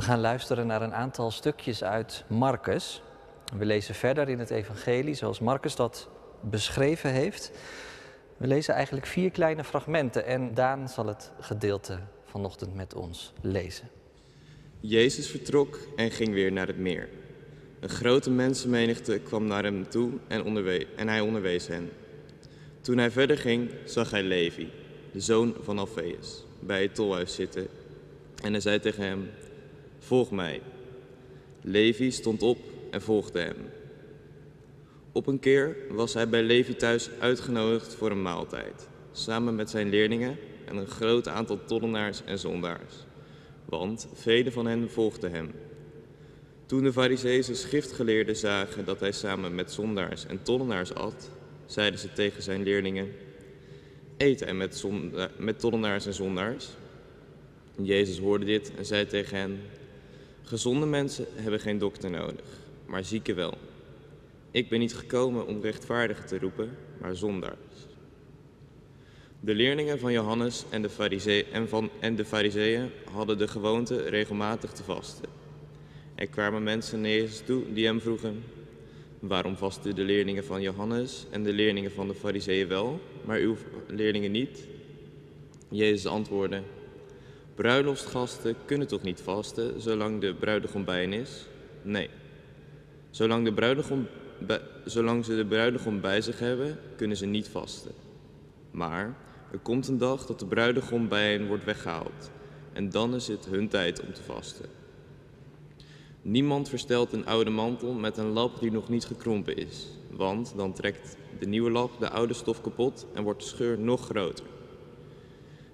We gaan luisteren naar een aantal stukjes uit Marcus. We lezen verder in het Evangelie zoals Marcus dat beschreven heeft. We lezen eigenlijk vier kleine fragmenten en Daan zal het gedeelte vanochtend met ons lezen. Jezus vertrok en ging weer naar het meer. Een grote mensenmenigte kwam naar hem toe en, onderwe- en hij onderwees hen. Toen hij verder ging, zag hij Levi, de zoon van Alfeus, bij het tolhuis zitten. En hij zei tegen hem, volg mij. Levi stond op en volgde hem. Op een keer was hij bij Levi thuis uitgenodigd voor een maaltijd, samen met zijn leerlingen en een groot aantal tollenaars en zondaars, want velen van hen volgden hem. Toen de Fariseeën schriftgeleerden zagen dat hij samen met zondaars en tollenaars at, zeiden ze tegen zijn leerlingen, eet hij met, zonda- met tollenaars en zondaars? Jezus hoorde dit en zei tegen hen, gezonde mensen hebben geen dokter nodig, maar zieken wel. Ik ben niet gekomen om rechtvaardigen te roepen, maar zondaars. De leerlingen van Johannes en de, Farisee- en, van, en de Fariseeën hadden de gewoonte regelmatig te vasten. Er kwamen mensen naar Jezus toe die hem vroegen: Waarom vasten de leerlingen van Johannes en de leerlingen van de Fariseeën wel, maar uw leerlingen niet? Jezus antwoordde: Bruiloftsgasten kunnen toch niet vasten zolang de bruidegom bij hen is? Nee. Zolang, de bruidegom zolang ze de bruidegom bij zich hebben, kunnen ze niet vasten. Maar er komt een dag dat de bruidegom bij hen wordt weggehaald. En dan is het hun tijd om te vasten. Niemand verstelt een oude mantel met een lap die nog niet gekrompen is. Want dan trekt de nieuwe lap de oude stof kapot en wordt de scheur nog groter.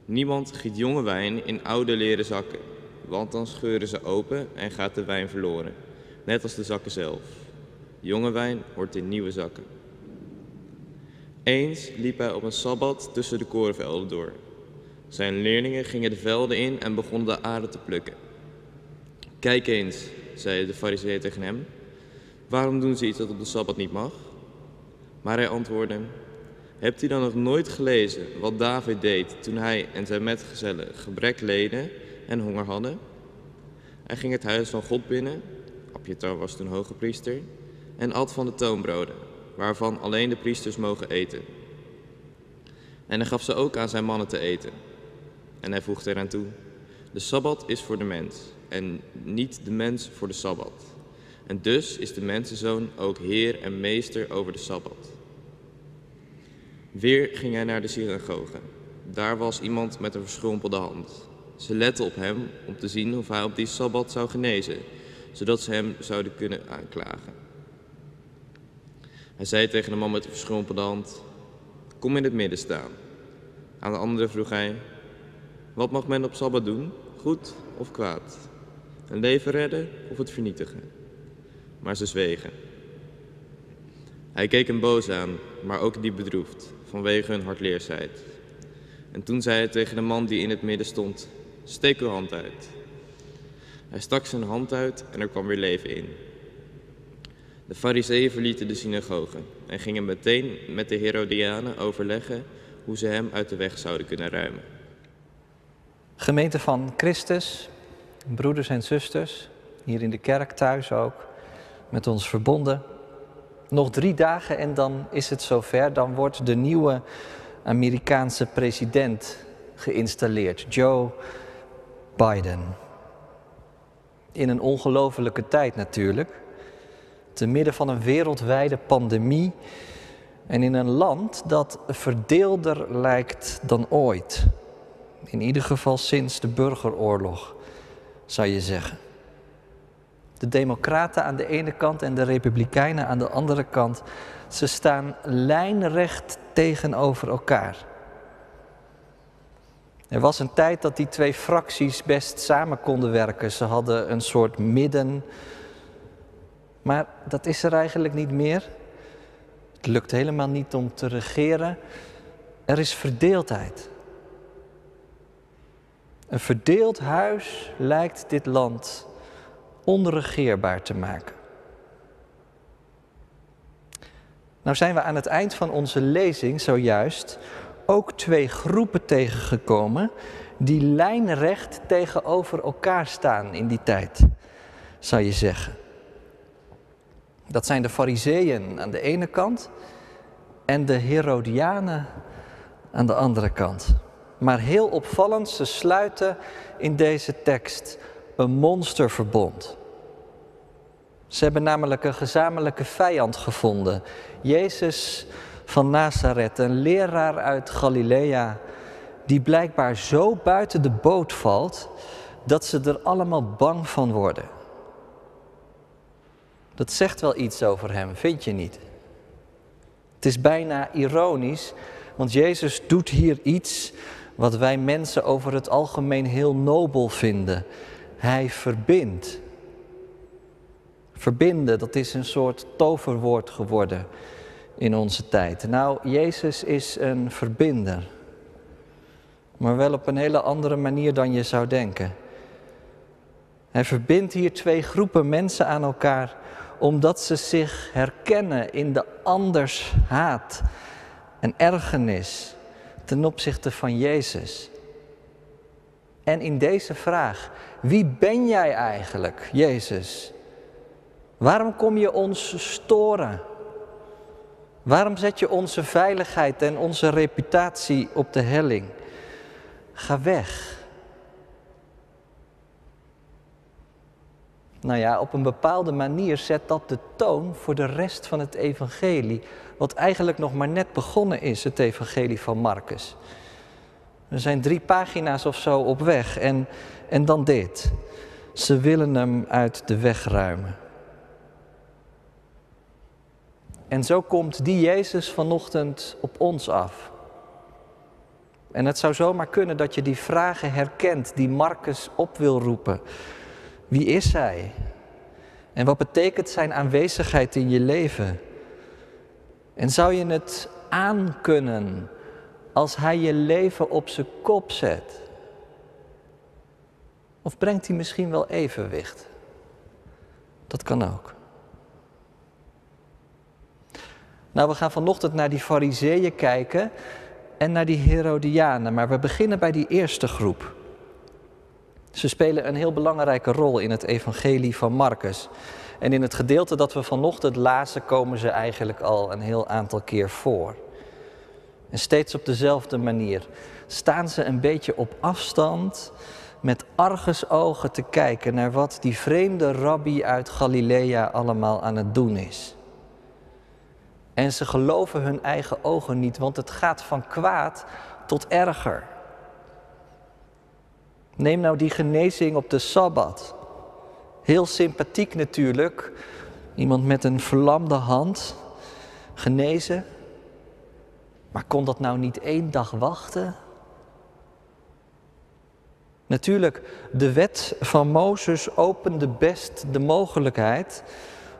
Niemand giet jonge wijn in oude leren zakken. Want dan scheuren ze open en gaat de wijn verloren. Net als de zakken zelf. Jonge wijn hoort in nieuwe zakken. Eens liep hij op een sabbat tussen de korenvelden door. Zijn leerlingen gingen de velden in en begonnen de aarde te plukken. Kijk eens, zei de fariseeën tegen hem. Waarom doen ze iets dat op de sabbat niet mag? Maar hij antwoordde: Hebt u dan nog nooit gelezen wat David deed toen hij en zijn metgezellen gebrek leden en honger hadden? Hij ging het huis van God binnen, Abjatar was toen hoge priester, en at van de toonbroden, waarvan alleen de priesters mogen eten. En hij gaf ze ook aan zijn mannen te eten. En hij voegde eraan toe: De sabbat is voor de mens, en niet de mens voor de sabbat. En dus is de mensenzoon ook heer en meester over de sabbat. Weer ging hij naar de synagoge. Daar was iemand met een verschrompelde hand. Ze letten op hem om te zien of hij op die sabbat zou genezen, zodat ze hem zouden kunnen aanklagen. Hij zei tegen de man met de verschrompelde hand: Kom in het midden staan. Aan de andere vroeg hij: Wat mag men op sabbat doen, goed of kwaad? Een leven redden of het vernietigen? Maar ze zwegen. Hij keek hem boos aan, maar ook diep bedroefd, vanwege hun hardleersheid. En toen zei hij tegen de man die in het midden stond: Steek uw hand uit. Hij stak zijn hand uit en er kwam weer leven in. De fariseeën verlieten de synagoge en gingen meteen met de Herodianen overleggen hoe ze hem uit de weg zouden kunnen ruimen. Gemeente van Christus, broeders en zusters, hier in de kerk thuis ook, met ons verbonden. Nog drie dagen en dan is het zover, dan wordt de nieuwe Amerikaanse president geïnstalleerd, Joe Biden. In een ongelofelijke tijd natuurlijk, te midden van een wereldwijde pandemie en in een land dat verdeelder lijkt dan ooit. In ieder geval sinds de burgeroorlog, zou je zeggen. De Democraten aan de ene kant en de Republikeinen aan de andere kant, ze staan lijnrecht tegenover elkaar. Er was een tijd dat die twee fracties best samen konden werken. Ze hadden een soort midden. Maar dat is er eigenlijk niet meer. Het lukt helemaal niet om te regeren. Er is verdeeldheid. Een verdeeld huis lijkt dit land onregeerbaar te maken. Nou zijn we aan het eind van onze lezing zojuist ook twee groepen tegengekomen die lijnrecht tegenover elkaar staan in die tijd, zou je zeggen. Dat zijn de Fariseeën aan de ene kant en de Herodianen aan de andere kant. Maar heel opvallend, ze sluiten in deze tekst een monsterverbond. Ze hebben namelijk een gezamenlijke vijand gevonden. Jezus van Nazareth, een leraar uit Galilea, die blijkbaar zo buiten de boot valt dat ze er allemaal bang van worden. Dat zegt wel iets over hem, vind je niet? Het is bijna ironisch, want Jezus doet hier iets wat wij mensen over het algemeen heel nobel vinden. Hij verbindt. Verbinden, dat is een soort toverwoord geworden in onze tijd. Nou, Jezus is een verbinder. Maar wel op een hele andere manier dan je zou denken. Hij verbindt hier twee groepen mensen aan elkaar omdat ze zich herkennen in de anders haat en ergernis ten opzichte van Jezus. En in deze vraag, wie ben jij eigenlijk, Jezus? Waarom kom je ons storen? Waarom zet je onze veiligheid en onze reputatie op de helling? Ga weg. Nou ja, op een bepaalde manier zet dat de toon voor de rest van het evangelie, wat eigenlijk nog maar net begonnen is, het evangelie van Marcus. Er zijn drie pagina's of zo op weg en, en dan dit. Ze willen hem uit de weg ruimen. En zo komt die Jezus vanochtend op ons af. En het zou zomaar kunnen dat je die vragen herkent die Marcus op wil roepen. Wie is Hij? En wat betekent Zijn aanwezigheid in je leven? En zou je het aankunnen als Hij je leven op zijn kop zet? Of brengt Hij misschien wel evenwicht? Dat kan ook. Nou, we gaan vanochtend naar die fariseeën kijken en naar die Herodianen, maar we beginnen bij die eerste groep. Ze spelen een heel belangrijke rol in het evangelie van Marcus. En in het gedeelte dat we vanochtend lazen komen ze eigenlijk al een heel aantal keer voor. En steeds op dezelfde manier staan ze een beetje op afstand met argusogen te kijken naar wat die vreemde rabbi uit Galilea allemaal aan het doen is. En ze geloven hun eigen ogen niet, want het gaat van kwaad tot erger. Neem nou die genezing op de Sabbat. Heel sympathiek natuurlijk. Iemand met een verlamde hand, genezen. Maar kon dat nou niet één dag wachten? Natuurlijk, de wet van Mozes opende best de mogelijkheid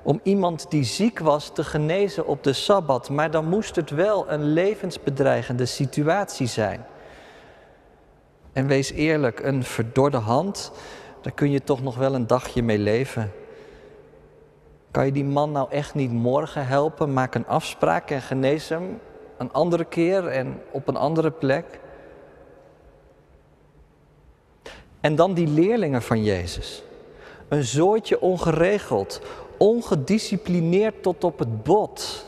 om iemand die ziek was te genezen op de Sabbat, maar dan moest het wel een levensbedreigende situatie zijn. En wees eerlijk, een verdorde hand, daar kun je toch nog wel een dagje mee leven. Kan je die man nou echt niet morgen helpen? Maak een afspraak en genees hem een andere keer en op een andere plek. En dan die leerlingen van Jezus. Een zooitje ongeregeld, ongedisciplineerd tot op het bot.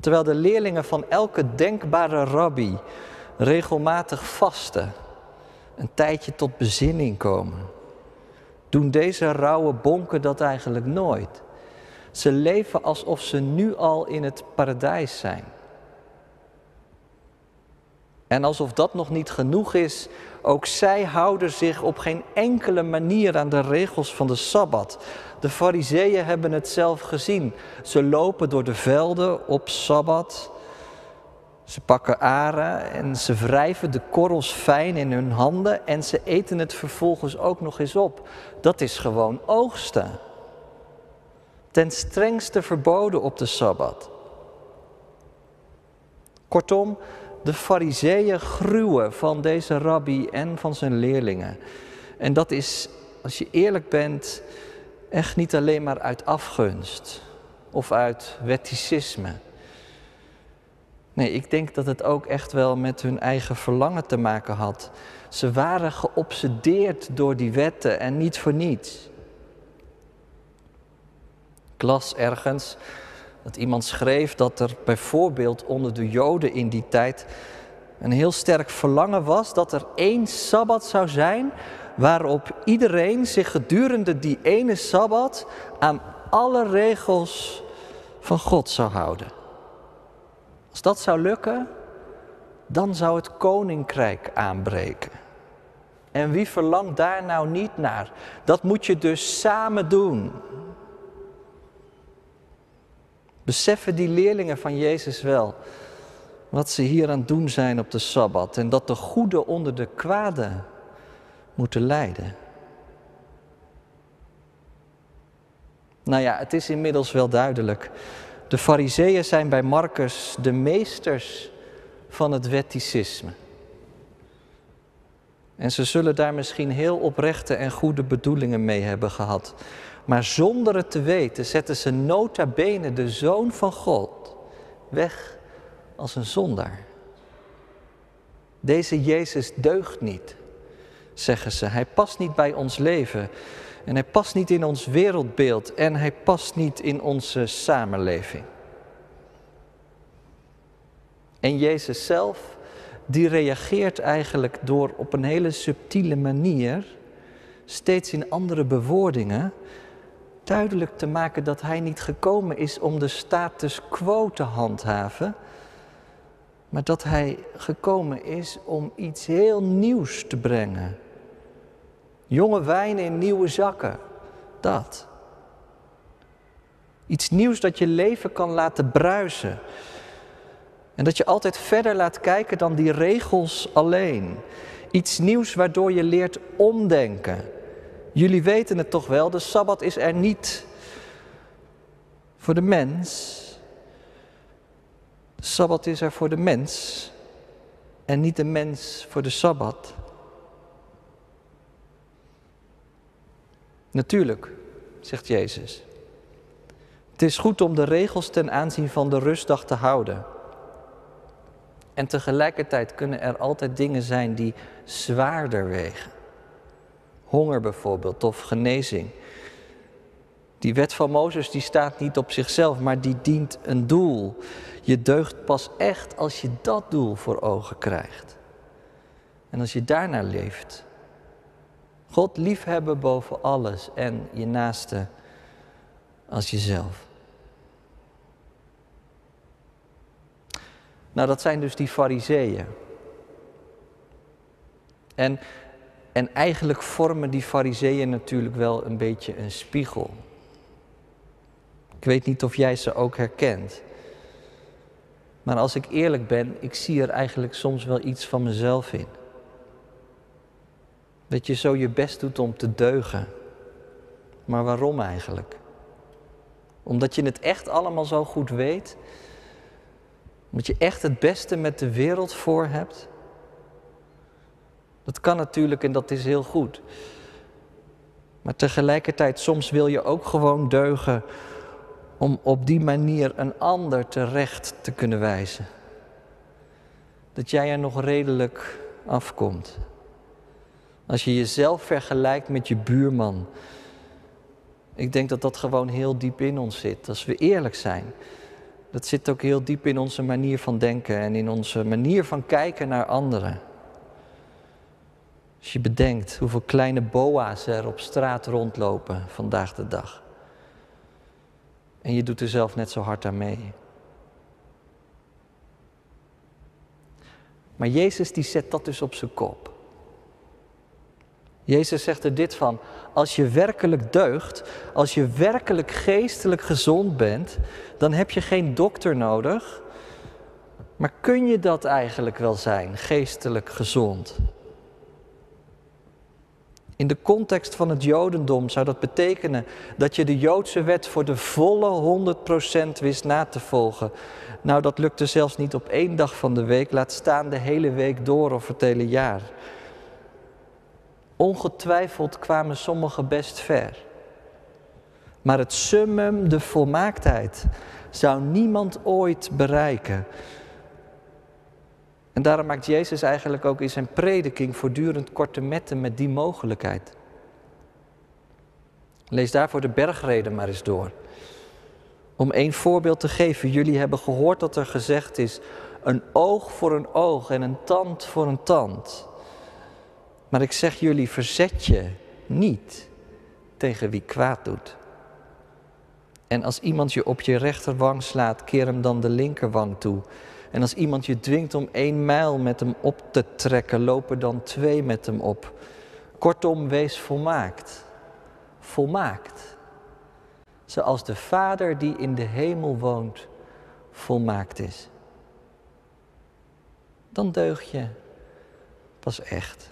Terwijl de leerlingen van elke denkbare rabbi regelmatig vasten, een tijdje tot bezinning komen. Doen deze rauwe bonken dat eigenlijk nooit. Ze leven alsof ze nu al in het paradijs zijn. En alsof dat nog niet genoeg is, ook zij houden zich op geen enkele manier aan de regels van de Sabbat. De Fariseeën hebben het zelf gezien. Ze lopen door de velden op Sabbat ze pakken aren en ze wrijven de korrels fijn in hun handen en ze eten het vervolgens ook nog eens op. Dat is gewoon oogsten. Ten strengste verboden op de Sabbat. Kortom, de fariseeën gruwen van deze rabbi en van zijn leerlingen. En dat is, als je eerlijk bent, echt niet alleen maar uit afgunst of uit wetticisme. Nee, ik denk dat het ook echt wel met hun eigen verlangen te maken had. Ze waren geobsedeerd door die wetten en niet voor niets. Las ergens dat iemand schreef dat er bijvoorbeeld onder de Joden in die tijd een heel sterk verlangen was dat er één sabbat zou zijn waarop iedereen zich gedurende die ene sabbat aan alle regels van God zou houden. Als dat zou lukken, dan zou het koninkrijk aanbreken. En wie verlangt daar nou niet naar? Dat moet je dus samen doen. Beseffen die leerlingen van Jezus wel wat ze hier aan het doen zijn op de Sabbat en dat de goede onder de kwade moeten lijden. Nou ja, het is inmiddels wel duidelijk. De fariseeën zijn bij Marcus de meesters van het wetticisme. En ze zullen daar misschien heel oprechte en goede bedoelingen mee hebben gehad. Maar zonder het te weten zetten ze nota bene de Zoon van God weg als een zondaar. Deze Jezus deugt niet, zeggen ze. Hij past niet bij ons leven. En hij past niet in ons wereldbeeld. En hij past niet in onze samenleving. En Jezus zelf, die reageert eigenlijk door op een hele subtiele manier, steeds in andere bewoordingen, duidelijk te maken dat hij niet gekomen is om de status quo te handhaven, maar dat hij gekomen is om iets heel nieuws te brengen. Jonge wijn in nieuwe zakken, dat. Iets nieuws dat je leven kan laten bruisen. En dat je altijd verder laat kijken dan die regels alleen. Iets nieuws waardoor je leert omdenken. Jullie weten het toch wel, de Sabbat is er niet voor de mens. De Sabbat is er voor de mens en niet de mens voor de Sabbat. Natuurlijk, zegt Jezus. Het is goed om de regels ten aanzien van de rustdag te houden. En tegelijkertijd kunnen er altijd dingen zijn die zwaarder wegen. Honger bijvoorbeeld of genezing. Die wet van Mozes die staat niet op zichzelf, maar die dient een doel. Je deugt pas echt als je dat doel voor ogen krijgt. En als je daarnaar leeft. God liefhebben boven alles en je naaste als jezelf. Nou, dat zijn dus die fariseeën. En, en eigenlijk vormen die fariseeën natuurlijk wel een beetje een spiegel. Ik weet niet of jij ze ook herkent. Maar als ik eerlijk ben, ik zie er eigenlijk soms wel iets van mezelf in. Dat je zo je best doet om te deugen. Maar waarom eigenlijk? Omdat je het echt allemaal zo goed weet? Omdat je echt het beste met de wereld voor hebt? Dat kan natuurlijk en dat is heel goed. Maar tegelijkertijd, soms wil je ook gewoon deugen om op die manier een ander terecht te kunnen wijzen. Dat jij er nog redelijk afkomt. Als je jezelf vergelijkt met je buurman. Ik denk dat dat gewoon heel diep in ons zit, als we eerlijk zijn. Dat zit ook heel diep in onze manier van denken en in onze manier van kijken naar anderen. Als je bedenkt hoeveel kleine boa's er op straat rondlopen vandaag de dag. En je doet er zelf net zo hard aan mee. Maar Jezus die zet dat dus op zijn kop. Jezus zegt er dit van, als je werkelijk deugt, als je werkelijk geestelijk gezond bent, dan heb je geen dokter nodig. Maar kun je dat eigenlijk wel zijn, geestelijk gezond? In de context van het Jodendom zou dat betekenen dat je de Joodse wet voor de volle 100% wist na te volgen. Nou, dat lukte zelfs niet op één dag van de week, laat staan de hele week door of het hele jaar. Ongetwijfeld kwamen sommigen best ver. Maar het summum, de volmaaktheid, zou niemand ooit bereiken. En daarom maakt Jezus eigenlijk ook in zijn prediking voortdurend korte metten met die mogelijkheid. Lees daarvoor de bergreden maar eens door. Om één voorbeeld te geven, jullie hebben gehoord dat er gezegd is: een oog voor een oog en een tand voor een tand. Maar ik zeg jullie, verzet je niet tegen wie kwaad doet. En als iemand je op je rechterwang slaat, keer hem dan de linkerwang toe. En als iemand je dwingt om één mijl met hem op te trekken, loop er dan twee met hem op. Kortom, wees volmaakt. Volmaakt. Zoals de Vader die in de hemel woont, volmaakt is. Dan deug je pas echt.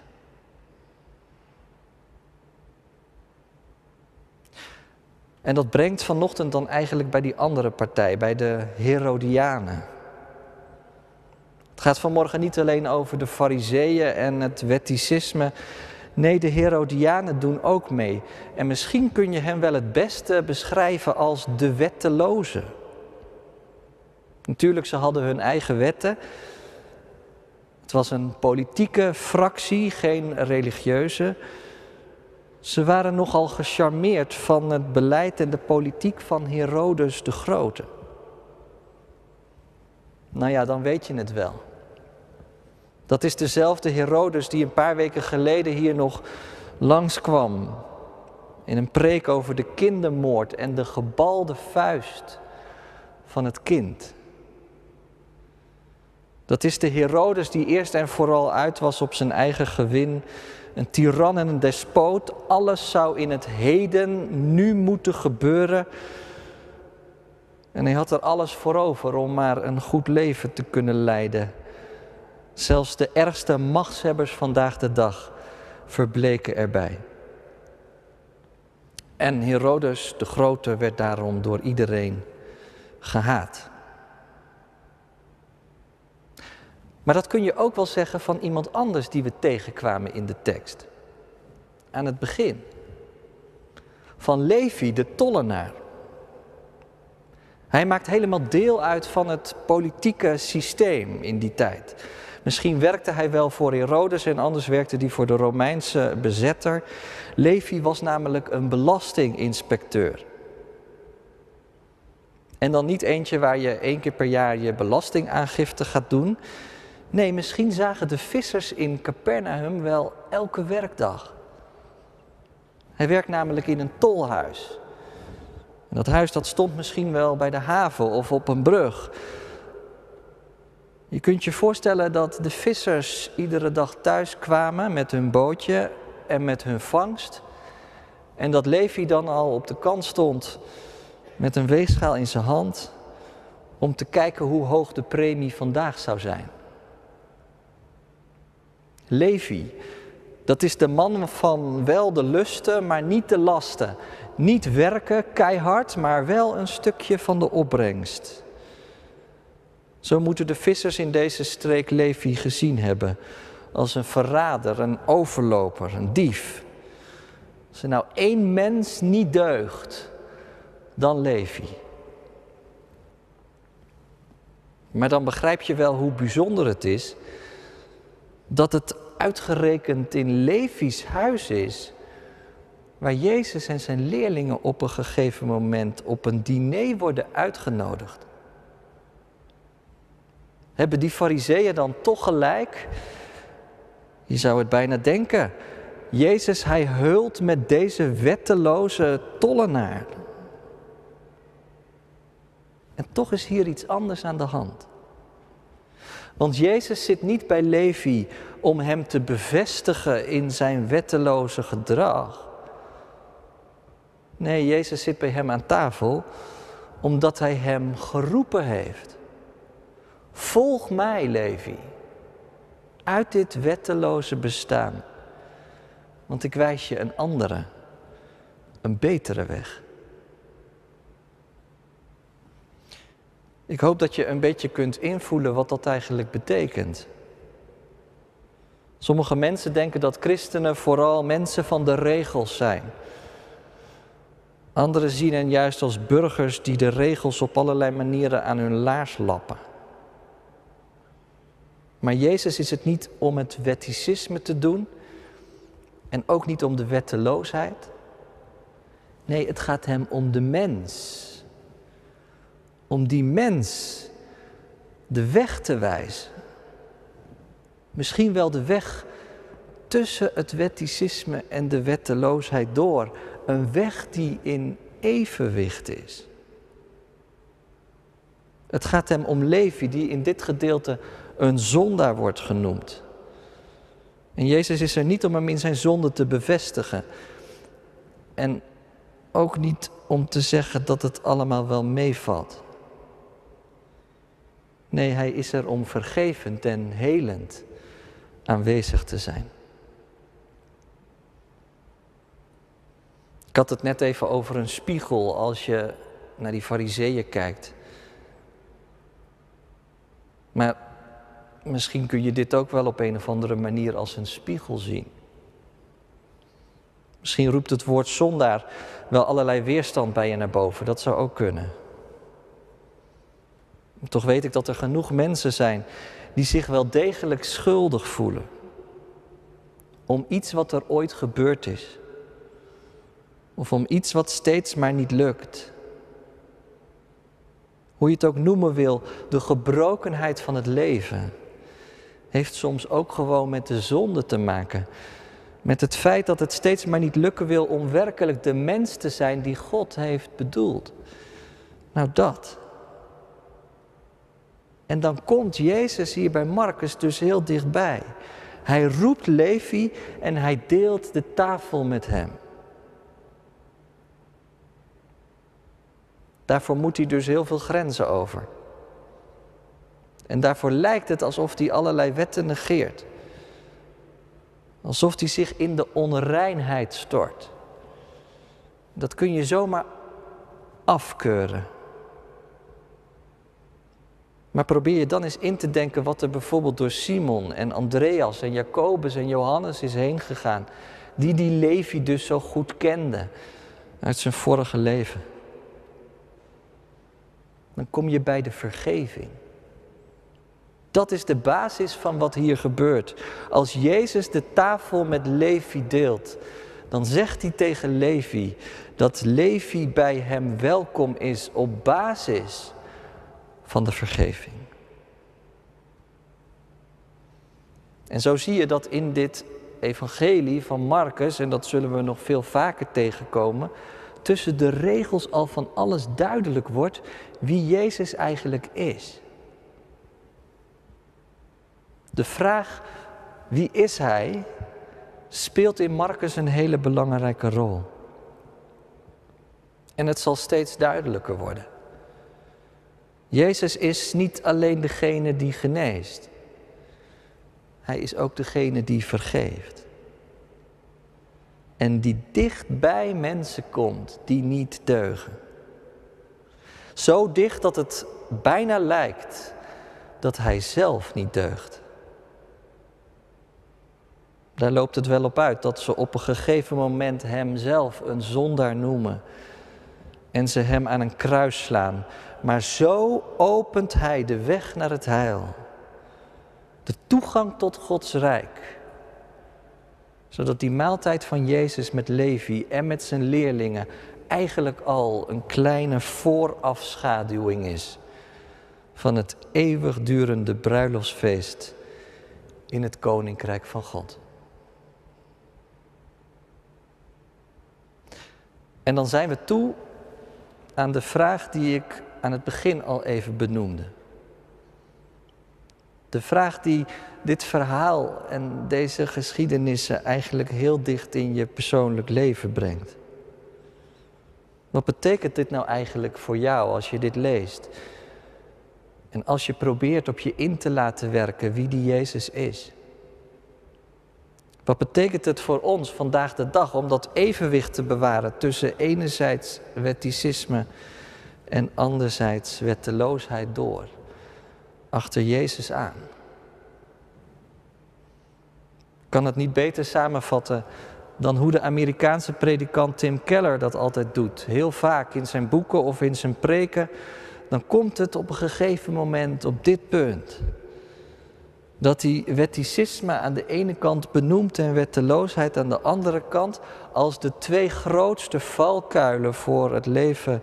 En dat brengt vanochtend dan eigenlijk bij die andere partij, bij de Herodianen. Het gaat vanmorgen niet alleen over de fariseeën en het wetticisme. Nee, de Herodianen doen ook mee. En misschien kun je hen wel het beste beschrijven als de wettelozen. Natuurlijk, ze hadden hun eigen wetten. Het was een politieke fractie, geen religieuze. Ze waren nogal gecharmeerd van het beleid en de politiek van Herodes de Grote. Nou ja, dan weet je het wel. Dat is dezelfde Herodes die een paar weken geleden hier nog langskwam. In een preek over de kindermoord en de gebalde vuist van het kind. Dat is de Herodes die eerst en vooral uit was op zijn eigen gewin een tiran en een despoot. Alles zou in het heden nu moeten gebeuren. En hij had er alles voor over om maar een goed leven te kunnen leiden. Zelfs de ergste machtshebbers vandaag de dag verbleken erbij. En Herodes de Grote werd daarom door iedereen gehaat. Maar dat kun je ook wel zeggen van iemand anders die we tegenkwamen in de tekst. Aan het begin. Van Levi, de tollenaar. Hij maakt helemaal deel uit van het politieke systeem in die tijd. Misschien werkte hij wel voor Herodes en anders werkte hij voor de Romeinse bezetter. Levi was namelijk een belastinginspecteur. En dan niet eentje waar je één keer per jaar je belastingaangifte gaat doen. Nee, misschien zagen de vissers in Capernaum wel elke werkdag. Hij werkt namelijk in een tolhuis. En dat huis dat stond misschien wel bij de haven of op een brug. Je kunt je voorstellen dat de vissers iedere dag thuis kwamen met hun bootje en met hun vangst. En dat Levi dan al op de kant stond met een weegschaal in zijn hand om te kijken hoe hoog de premie vandaag zou zijn. Levi, dat is de man van wel de lusten, maar niet de lasten. Niet werken keihard, maar wel een stukje van de opbrengst. Zo moeten de vissers in deze streek Levi gezien hebben. Als een verrader, een overloper, een dief. Als er nou één mens niet deugt, dan Levi. Maar dan begrijp je wel hoe bijzonder het is dat het uitgerekend in Levi's huis is, waar Jezus en zijn leerlingen op een gegeven moment op een diner worden uitgenodigd. Hebben die fariseeën dan toch gelijk? Je zou het bijna denken. Jezus, hij heult met deze wetteloze tollenaar. En toch is hier iets anders aan de hand. Want Jezus zit niet bij Levi om hem te bevestigen in zijn wetteloze gedrag. Nee, Jezus zit bij hem aan tafel omdat hij hem geroepen heeft. Volg mij, Levi, uit dit wetteloze bestaan. Want ik wijs je een andere, een betere weg. Ik hoop dat je een beetje kunt invoelen wat dat eigenlijk betekent. Sommige mensen denken dat christenen vooral mensen van de regels zijn. Anderen zien hen juist als burgers die de regels op allerlei manieren aan hun laars lappen. Maar Jezus is het niet om het wetticisme te doen en ook niet om de wetteloosheid. Nee, het gaat hem om de mens. Om die mens de weg te wijzen. Misschien wel de weg tussen het wetticisme en de wetteloosheid door. Een weg die in evenwicht is. Het gaat hem om Levi, die in dit gedeelte een zondaar wordt genoemd. En Jezus is er niet om hem in zijn zonde te bevestigen. En ook niet om te zeggen dat het allemaal wel meevalt. Nee, hij is er om vergevend en helend aanwezig te zijn. Ik had het net even over een spiegel als je naar die fariseeën kijkt. Maar misschien kun je dit ook wel op een of andere manier als een spiegel zien. Misschien roept het woord zondaar wel allerlei weerstand bij je naar boven. Dat zou ook kunnen. Toch weet ik dat er genoeg mensen zijn die zich wel degelijk schuldig voelen. Om iets wat er ooit gebeurd is. Of om iets wat steeds maar niet lukt. Hoe je het ook noemen wil, de gebrokenheid van het leven heeft soms ook gewoon met de zonde te maken. Met het feit dat het steeds maar niet lukken wil om werkelijk de mens te zijn die God heeft bedoeld. Nou dat. En dan komt Jezus hier bij Marcus dus heel dichtbij. Hij roept Levi en hij deelt de tafel met hem. Daarvoor moet hij dus heel veel grenzen over. En daarvoor lijkt het alsof hij allerlei wetten negeert. Alsof hij zich in de onreinheid stort. Dat kun je zomaar afkeuren. Maar probeer je dan eens in te denken wat er bijvoorbeeld door Simon en Andreas en Jacobus en Johannes is heen gegaan. Die die Levi dus zo goed kenden uit zijn vorige leven. Dan kom je bij de vergeving. Dat is de basis van wat hier gebeurt. Als Jezus de tafel met Levi deelt, dan zegt hij tegen Levi dat Levi bij hem welkom is op basis van de vergeving. En zo zie je dat in dit evangelie van Marcus, en dat zullen we nog veel vaker tegenkomen, tussen de regels al van alles duidelijk wordt wie Jezus eigenlijk is. De vraag wie is hij speelt in Marcus een hele belangrijke rol. En het zal steeds duidelijker worden. Jezus is niet alleen degene die geneest. Hij is ook degene die vergeeft. En die dicht bij mensen komt die niet deugen. Zo dicht dat het bijna lijkt dat hij zelf niet deugt. Daar loopt het wel op uit dat ze op een gegeven moment hemzelf een zondaar noemen en ze hem aan een kruis slaan. Maar zo opent hij de weg naar het heil. De toegang tot Gods rijk. Zodat die maaltijd van Jezus met Levi en met zijn leerlingen eigenlijk al een kleine voorafschaduwing is van het eeuwigdurende bruiloftsfeest in het Koninkrijk van God. En dan zijn we toe aan de vraag die ik aan het begin al even benoemde. De vraag die dit verhaal en deze geschiedenissen eigenlijk heel dicht in je persoonlijk leven brengt. Wat betekent dit nou eigenlijk voor jou als je dit leest? En als je probeert op je in te laten werken wie die Jezus is? Wat betekent het voor ons vandaag de dag om dat evenwicht te bewaren tussen enerzijds wetticisme en anderzijds wetteloosheid door, achter Jezus aan? kan het niet beter samenvatten dan hoe de Amerikaanse predikant Tim Keller dat altijd doet. Heel vaak in zijn boeken of in zijn preken, dan komt het op een gegeven moment op dit punt. Dat hij wetticisme aan de ene kant benoemt en wetteloosheid aan de andere kant als de twee grootste valkuilen voor het leven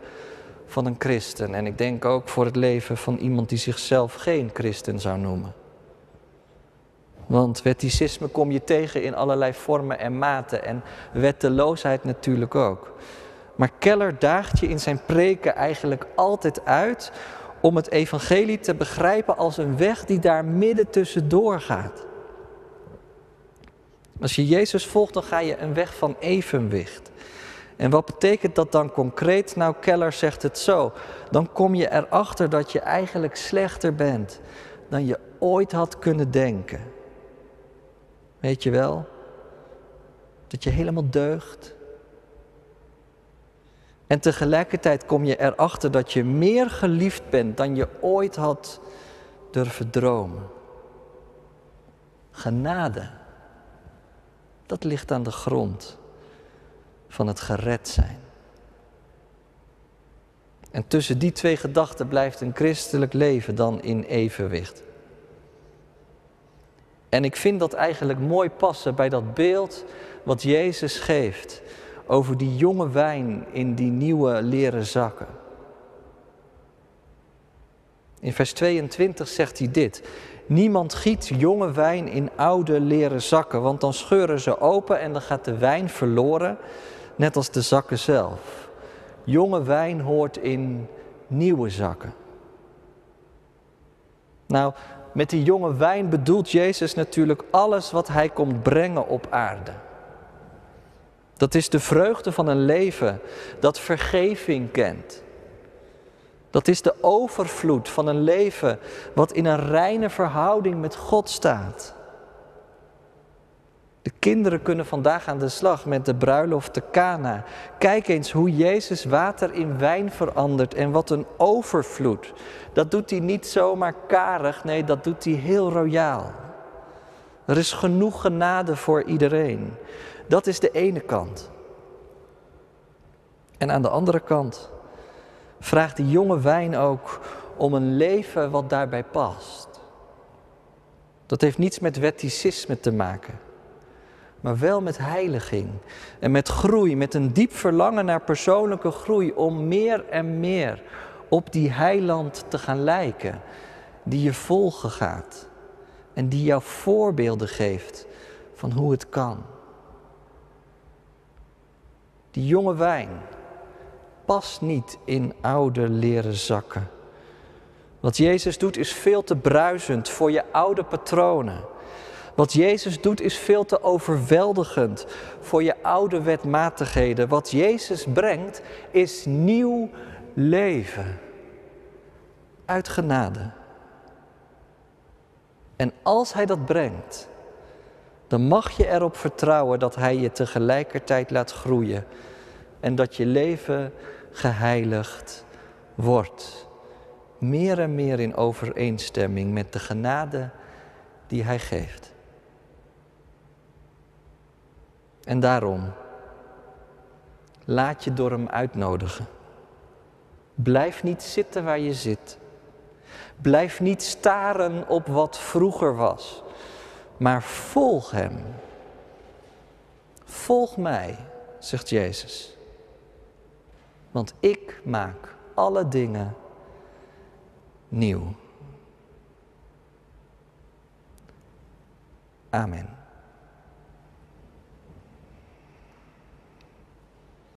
van een christen. En ik denk ook voor het leven van iemand die zichzelf geen christen zou noemen. Want wetticisme kom je tegen in allerlei vormen en maten en wetteloosheid natuurlijk ook. Maar Keller daagt je in zijn preken eigenlijk altijd uit om het evangelie te begrijpen als een weg die daar midden tussendoor gaat. Als je Jezus volgt, dan ga je een weg van evenwicht. En wat betekent dat dan concreet? Nou, Keller zegt het zo. Dan kom je erachter dat je eigenlijk slechter bent dan je ooit had kunnen denken. Weet je wel? Dat je helemaal deugt. En tegelijkertijd kom je erachter dat je meer geliefd bent dan je ooit had durven dromen. Genade, dat ligt aan de grond van het gered zijn. En tussen die twee gedachten blijft een christelijk leven dan in evenwicht. En ik vind dat eigenlijk mooi passen bij dat beeld wat Jezus geeft over die jonge wijn in die nieuwe leren zakken. In vers 22 zegt hij dit: Niemand giet jonge wijn in oude leren zakken, want dan scheuren ze open en dan gaat de wijn verloren, net als de zakken zelf. Jonge wijn hoort in nieuwe zakken. Nou, met die jonge wijn bedoelt Jezus natuurlijk alles wat hij komt brengen op aarde. Dat is de vreugde van een leven dat vergeving kent. Dat is de overvloed van een leven wat in een reine verhouding met God staat. De kinderen kunnen vandaag aan de slag met de bruiloft te Cana. Kijk eens hoe Jezus water in wijn verandert en wat een overvloed. Dat doet hij niet zomaar karig, nee, dat doet hij heel royaal. Er is genoeg genade voor iedereen. Dat is de ene kant. En aan de andere kant vraagt die jonge wijn ook om een leven wat daarbij past. Dat heeft niets met wetticisme te maken, maar wel met heiliging en met groei, met een diep verlangen naar persoonlijke groei om meer en meer op die heiland te gaan lijken, die je volgen gaat en die jou voorbeelden geeft van hoe het kan. Die jonge wijn past niet in oude leren zakken. Wat Jezus doet is veel te bruisend voor je oude patronen. Wat Jezus doet is veel te overweldigend voor je oude wetmatigheden. Wat Jezus brengt is nieuw leven. Uit genade. En als Hij dat brengt, dan mag je erop vertrouwen dat Hij je tegelijkertijd laat groeien en dat je leven geheiligd wordt. Meer en meer in overeenstemming met de genade die Hij geeft. En daarom, laat je door Hem uitnodigen. Blijf niet zitten waar je zit. Blijf niet staren op wat vroeger was, maar volg Hem. Volg mij, zegt Jezus. Want ik maak alle dingen nieuw. Amen.